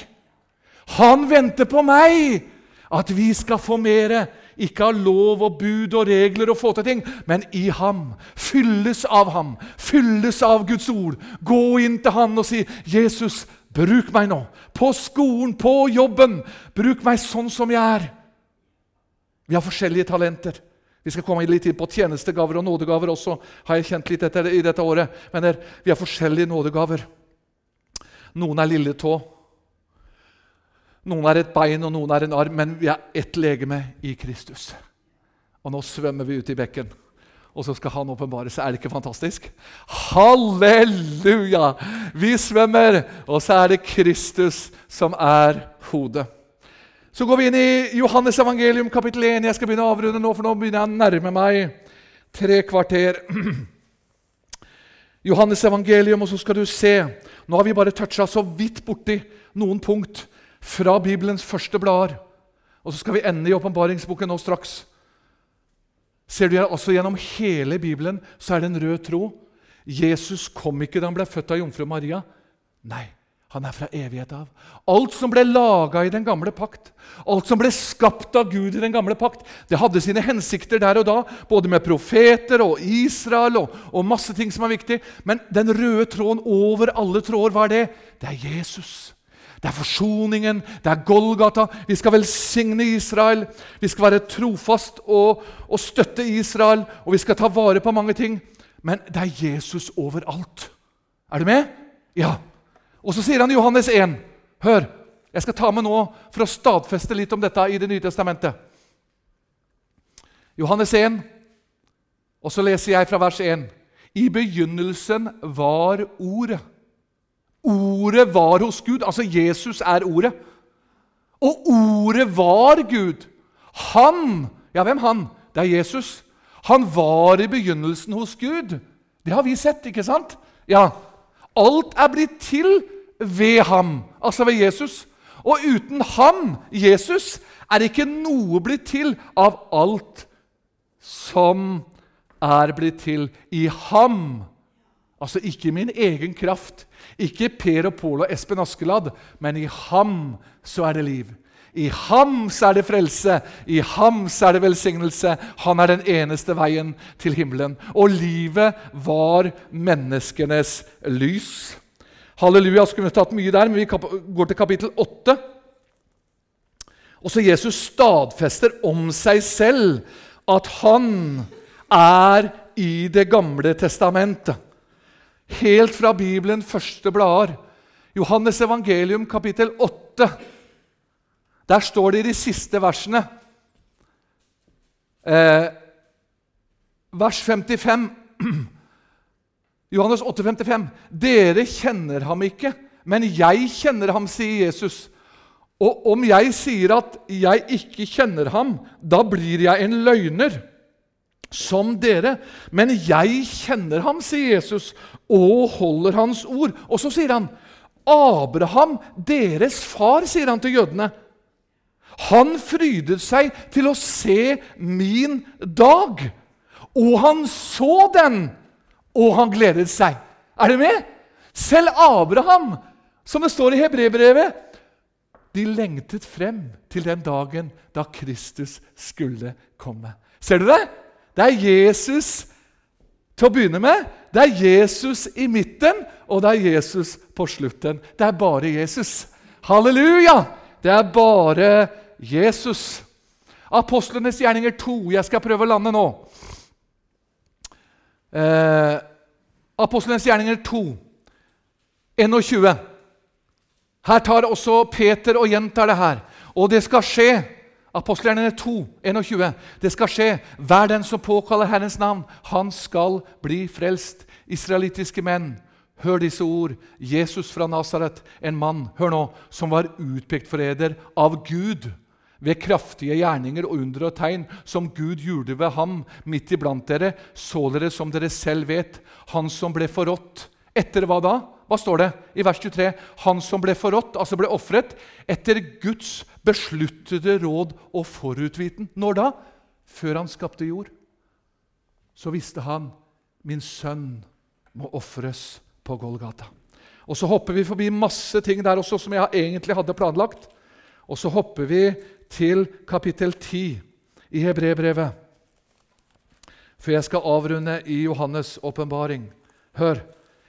[SPEAKER 1] Han venter på meg! At vi skal få mere. Ikke av lov og bud og regler og få til ting, men i ham. Fylles av ham. Fylles av Guds ord. Gå inn til han og si, 'Jesus, Bruk meg nå. På skolen, på jobben. Bruk meg sånn som jeg er. Vi har forskjellige talenter. Vi skal komme litt inn på tjenestegaver og nådegaver også. har jeg kjent litt etter, i dette året. Men der, vi har forskjellige nådegaver. Noen er lille tå. Noen er et bein, og noen er en arm. Men vi er ett legeme i Kristus. Og nå svømmer vi ut i bekken og så skal han åpenbare seg. Er det ikke fantastisk? Halleluja! Vi svømmer, og så er det Kristus som er hodet. Så går vi inn i Johannes evangelium kapittel 1. Jeg skal begynne å avrunde nå, for nå begynner jeg å nærme meg tre kvarter. Johannes evangelium, og så skal du se Nå har vi bare toucha så vidt borti noen punkt fra Bibelens første blader. Og så skal vi ende i åpenbaringsboken nå straks. Ser du altså Gjennom hele Bibelen så er det en rød tråd. Jesus kom ikke da han ble født av jomfru Maria. Nei, han er fra evighet av. Alt som ble laga i den gamle pakt, alt som ble skapt av Gud i den gamle pakt, det hadde sine hensikter der og da, både med profeter og Israel og, og masse ting som er viktig. Men den røde tråden over alle tråder, hva er det? Det er Jesus. Det er forsoningen, det er Golgata. Vi skal velsigne Israel. Vi skal være trofast og, og, støtte Israel, og vi skal ta vare på mange ting. Men det er Jesus overalt. Er du med? Ja. Og så sier han i Johannes 1 Hør, jeg skal ta med nå for å stadfeste litt om dette i Det nye testamentet. Johannes 1, og så leser jeg fra vers 1. I begynnelsen var Ordet. Ordet var hos Gud. Altså, Jesus er Ordet. Og Ordet var Gud. Han Ja, hvem han? Det er Jesus. Han var i begynnelsen hos Gud. Det har vi sett, ikke sant? Ja. Alt er blitt til ved ham, altså ved Jesus. Og uten ham, Jesus, er ikke noe blitt til av alt som er blitt til i ham. Altså ikke min egen kraft, ikke Per og Pål og Espen Askeladd, men i ham så er det liv. I ham så er det frelse, i ham så er det velsignelse. Han er den eneste veien til himmelen. Og livet var menneskenes lys. Halleluja, skulle vi tatt mye der, men vi går til kapittel 8. Også Jesus stadfester om seg selv at han er i Det gamle testamentet. Helt fra Bibelen første blader. Johannes evangelium kapittel 8. Der står det i de siste versene eh, Vers 55. Johannes 8, 55. Dere kjenner ham ikke, men jeg kjenner ham, sier Jesus. Og om jeg sier at jeg ikke kjenner ham, da blir jeg en løgner som dere. Men jeg kjenner ham, sier Jesus, og holder hans ord. Og så sier han, Abraham, deres far, sier han til jødene. Han frydet seg til å se min dag. Og han så den, og han gledet seg. Er dere med? Selv Abraham, som det står i hebreerbrevet, de lengtet frem til den dagen da Kristus skulle komme. Ser du det? Det er Jesus til å begynne med. Det er Jesus i midten, og det er Jesus på slutten. Det er bare Jesus. Halleluja! Det er bare Jesus. Apostlenes gjerninger 2. Jeg skal prøve å lande nå. Eh, Apostlenes gjerninger 2, 21. Her tar også Peter og gjentar det her. Og det skal skje. Apostlerne 2, 21. Det skal skje. Hver den som påkaller Herrens navn, han skal bli frelst. Israelittiske menn, hør disse ord. Jesus fra Nasaret, en mann hør nå, som var utpekt for eder av Gud ved kraftige gjerninger og under og tegn som Gud gjorde ved ham midt iblant dere, så dere som dere selv vet, han som ble forrådt. Etter hva da? Hva står det i vers 23? Han som ble forrådt, altså ble ofret, etter Guds besluttede råd og forutviten. Når da? Før han skapte jord. Så visste han min sønn må ofres på Golgata. Og Så hopper vi forbi masse ting der også som jeg egentlig hadde planlagt. Og så hopper vi til kapittel 10 i Hebrebrevet. For jeg skal avrunde i Johannes' åpenbaring. Hør!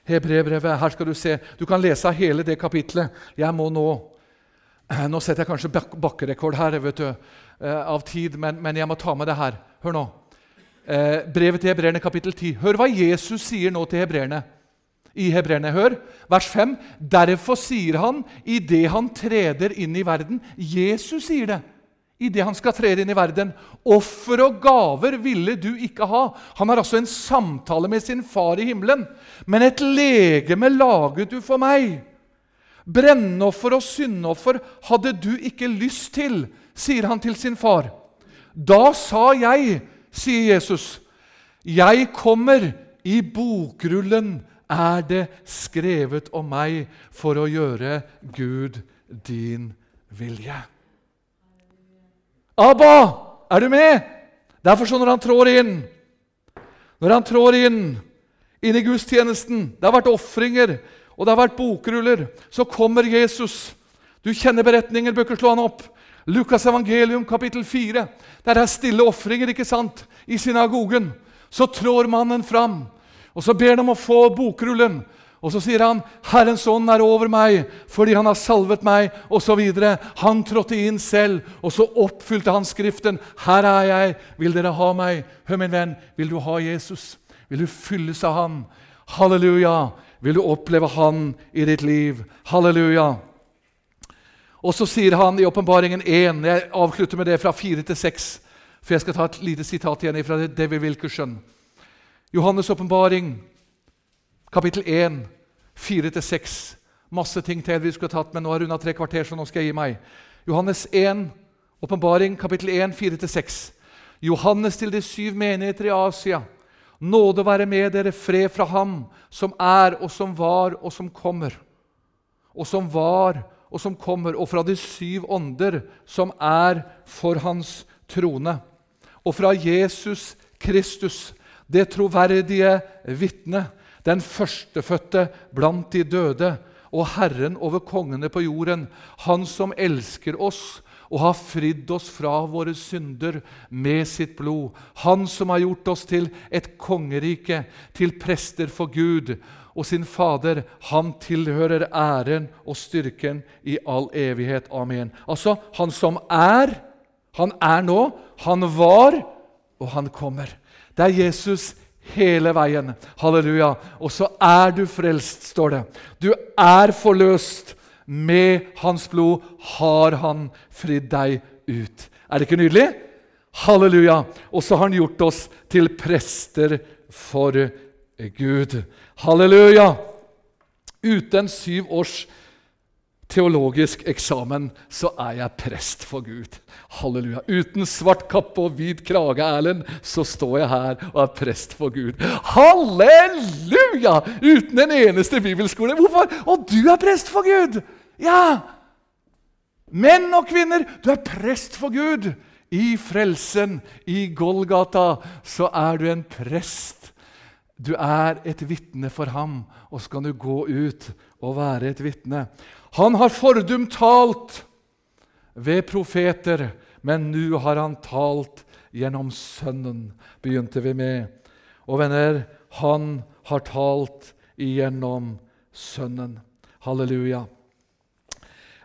[SPEAKER 1] Hebrebrevet, Her skal du se. Du kan lese hele det kapitlet. Jeg må nå Nå setter jeg kanskje bak bakkerekord her vet du, eh, av tid, men, men, jeg må ta med det her. Hør nå. Eh, brevet til hebreerne, kapittel 10. Hør hva Jesus sier nå til hebreerne. I hebreerne, hør, vers 5. Derfor sier han idet han treder inn i verden Jesus sier det idet han skal tre inn i verden. Offer og gaver ville du ikke ha. Han har altså en samtale med sin far i himmelen. Men et legeme laget du for meg. Brennoffer og syndoffer hadde du ikke lyst til, sier han til sin far. Da sa jeg, sier Jesus, jeg kommer, i bokrullen er det skrevet om meg for å gjøre Gud din vilje. Abba, er du med? Derfor så når han trår inn Når han trår inn inn i gudstjenesten Det har vært ofringer, og det har vært bokruller. Så kommer Jesus. Du kjenner beretningen, bør slå han opp. Lukas evangelium kapittel 4. Der er stille ofringer ikke sant? i synagogen. Så trår mannen fram, og så ber han om å få bokrullen. Og så sier han, 'Herrens ånd er over meg fordi han har salvet meg', osv. Han trådte inn selv, og så oppfylte han Skriften. 'Her er jeg. Vil dere ha meg?' Hør, min venn, vil du ha Jesus? Vil du fylles av han? Halleluja! Vil du oppleve han i ditt liv? Halleluja! Og så sier han i Åpenbaringen 1 Jeg avslutter med det fra 4 til 6, for jeg skal ta et lite sitat igjen fra David Wilkerson. Johannes' åpenbaring Kapittel 1, 4-6. Masse ting til vi skulle tatt, men nå har runda tre kvarter, så nå skal jeg gi meg. Johannes 1, åpenbaring, kapittel 1, 4-6. Johannes til de syv menigheter i Asia. Nåde være med dere, fred fra Ham, som er og som var og som kommer. Og som var og som kommer, og fra de syv ånder som er for Hans trone. Og fra Jesus Kristus, det troverdige vitne den førstefødte blant de døde og Herren over kongene på jorden, Han som elsker oss og har fridd oss fra våre synder med sitt blod. Han som har gjort oss til et kongerike, til prester for Gud og sin Fader. Han tilhører æren og styrken i all evighet. Amen. Altså, han som er, han er nå, han var, og han kommer. Det er Jesus hele veien. Halleluja. Og så er du frelst, står det. Du er forløst. Med hans blod har han fridd deg ut. Er det ikke nydelig? Halleluja! Og så har han gjort oss til prester for Gud. Halleluja! Uten syv års teologisk eksamen så er jeg prest for Gud. Halleluja. Uten svart kappe og hvit krage, Erlend, så står jeg her og er prest for Gud. Halleluja! Uten en eneste bibelskole. Hvorfor? Og du er prest for Gud! Ja! Menn og kvinner, du er prest for Gud. I frelsen, i Golgata, så er du en prest. Du er et vitne for ham, og så kan du gå ut og være et vitne. Han har fordum talt ved profeter, men nå har han talt gjennom Sønnen, begynte vi med. Og venner, han har talt igjennom Sønnen. Halleluja.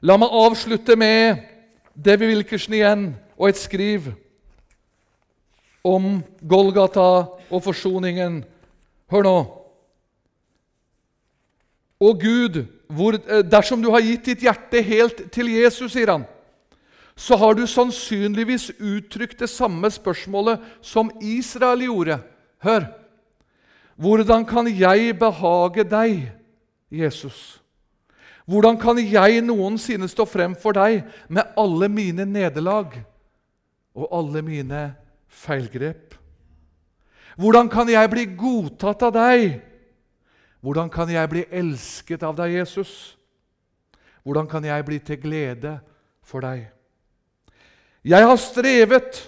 [SPEAKER 1] La meg avslutte med Devi Wilkerson igjen og et skriv om Golgata og forsoningen. Hør nå. Å Gud, hvor, eh, dersom du har gitt ditt hjerte helt til Jesus, sier han, så har du sannsynligvis uttrykt det samme spørsmålet som Israel gjorde. Hør! Hvordan kan jeg behage deg, Jesus? Hvordan kan jeg noensinne stå frem for deg med alle mine nederlag og alle mine feilgrep? Hvordan kan jeg bli godtatt av deg? Hvordan kan jeg bli elsket av deg, Jesus? Hvordan kan jeg bli til glede for deg? Jeg har strevet,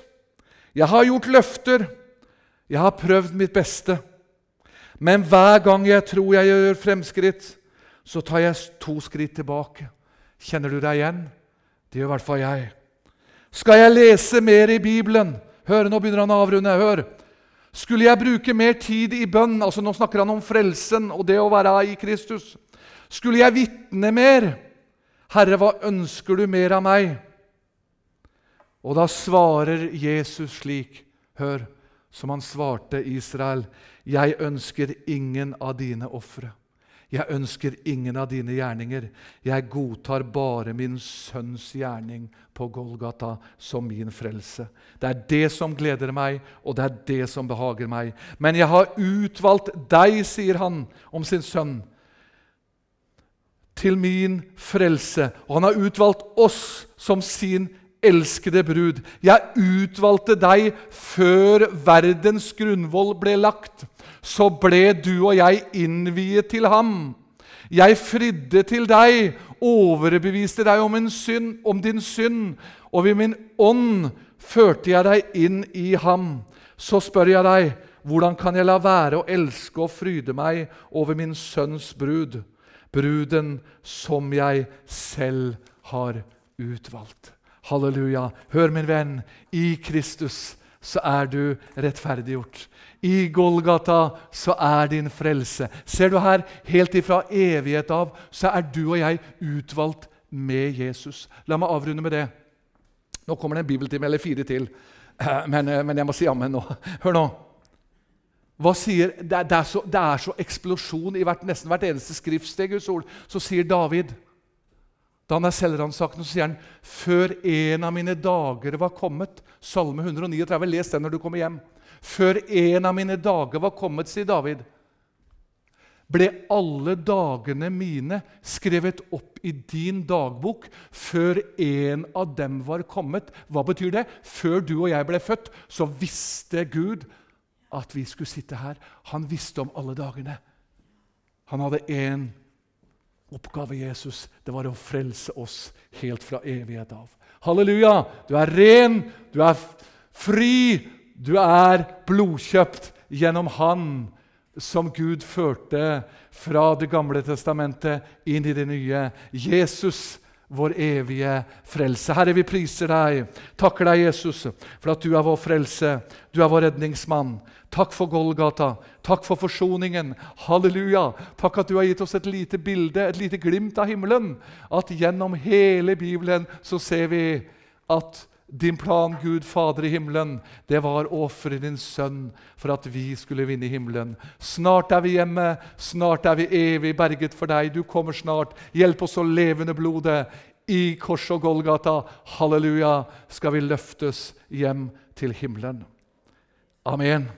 [SPEAKER 1] jeg har gjort løfter, jeg har prøvd mitt beste. Men hver gang jeg tror jeg gjør fremskritt, så tar jeg to skritt tilbake. Kjenner du deg igjen? Det gjør i hvert fall jeg. Skal jeg lese mer i Bibelen? Hør, nå begynner han å avrunde. Hør. Skulle jeg bruke mer tid i bønn altså Nå snakker han om frelsen og det å være i Kristus. Skulle jeg vitne mer? Herre, hva ønsker du mer av meg? Og da svarer Jesus slik, hør, som han svarte Israel, jeg ønsker ingen av dine ofre. Jeg ønsker ingen av dine gjerninger. Jeg godtar bare min sønns gjerning på Golgata som min frelse. Det er det som gleder meg, og det er det som behager meg. Men jeg har utvalgt deg, sier han om sin sønn, til min frelse. Og han har utvalgt oss som sin elskede brud. Jeg utvalgte deg før verdens grunnvoll ble lagt så ble du og jeg innviet til ham. Jeg fridde til deg, overbeviste deg om, synd, om din synd, og ved min ånd førte jeg deg inn i ham. Så spør jeg deg, hvordan kan jeg la være å elske og fryde meg over min sønns brud, bruden som jeg selv har utvalgt? Halleluja. Hør, min venn, i Kristus så er du rettferdiggjort. I Golgata så er din frelse. Ser du her, helt ifra evighet av, så er du og jeg utvalgt med Jesus. La meg avrunde med det. Nå kommer det en bibeltime eller fire til, men, eh, men jeg må si jammen nå. Hør nå. Hva sier, det, er, det, er så, det er så eksplosjon i hvert, nesten hvert eneste skriftsteg. Guds ord. Så sier David da han er selvransakende, sier han før en av mine dager var kommet Salme 139. Les den når du kommer hjem. Før en av mine dager var kommet, sier David, ble alle dagene mine skrevet opp i din dagbok før en av dem var kommet. Hva betyr det? Før du og jeg ble født, så visste Gud at vi skulle sitte her. Han visste om alle dagene. Han hadde én oppgave, Jesus. Det var å frelse oss helt fra evighet av. Halleluja! Du er ren, du er fri, du er blodkjøpt gjennom Han som Gud førte fra Det gamle testamentet inn i det nye. Jesus vår evige frelse. Herre, vi priser deg. Takker deg, Jesus, for at du er vår frelse. Du er vår redningsmann. Takk for Golgata. Takk for forsoningen. Halleluja. Takk at du har gitt oss et lite bilde, et lite glimt av himmelen. At gjennom hele Bibelen så ser vi at din plan, Gud Fader i himmelen, det var å ofre din sønn for at vi skulle vinne himmelen. Snart er vi hjemme, snart er vi evig berget for deg. Du kommer snart. Hjelp oss å levende blodet i kors og Golgata. Halleluja, skal vi løftes hjem til himmelen. Amen.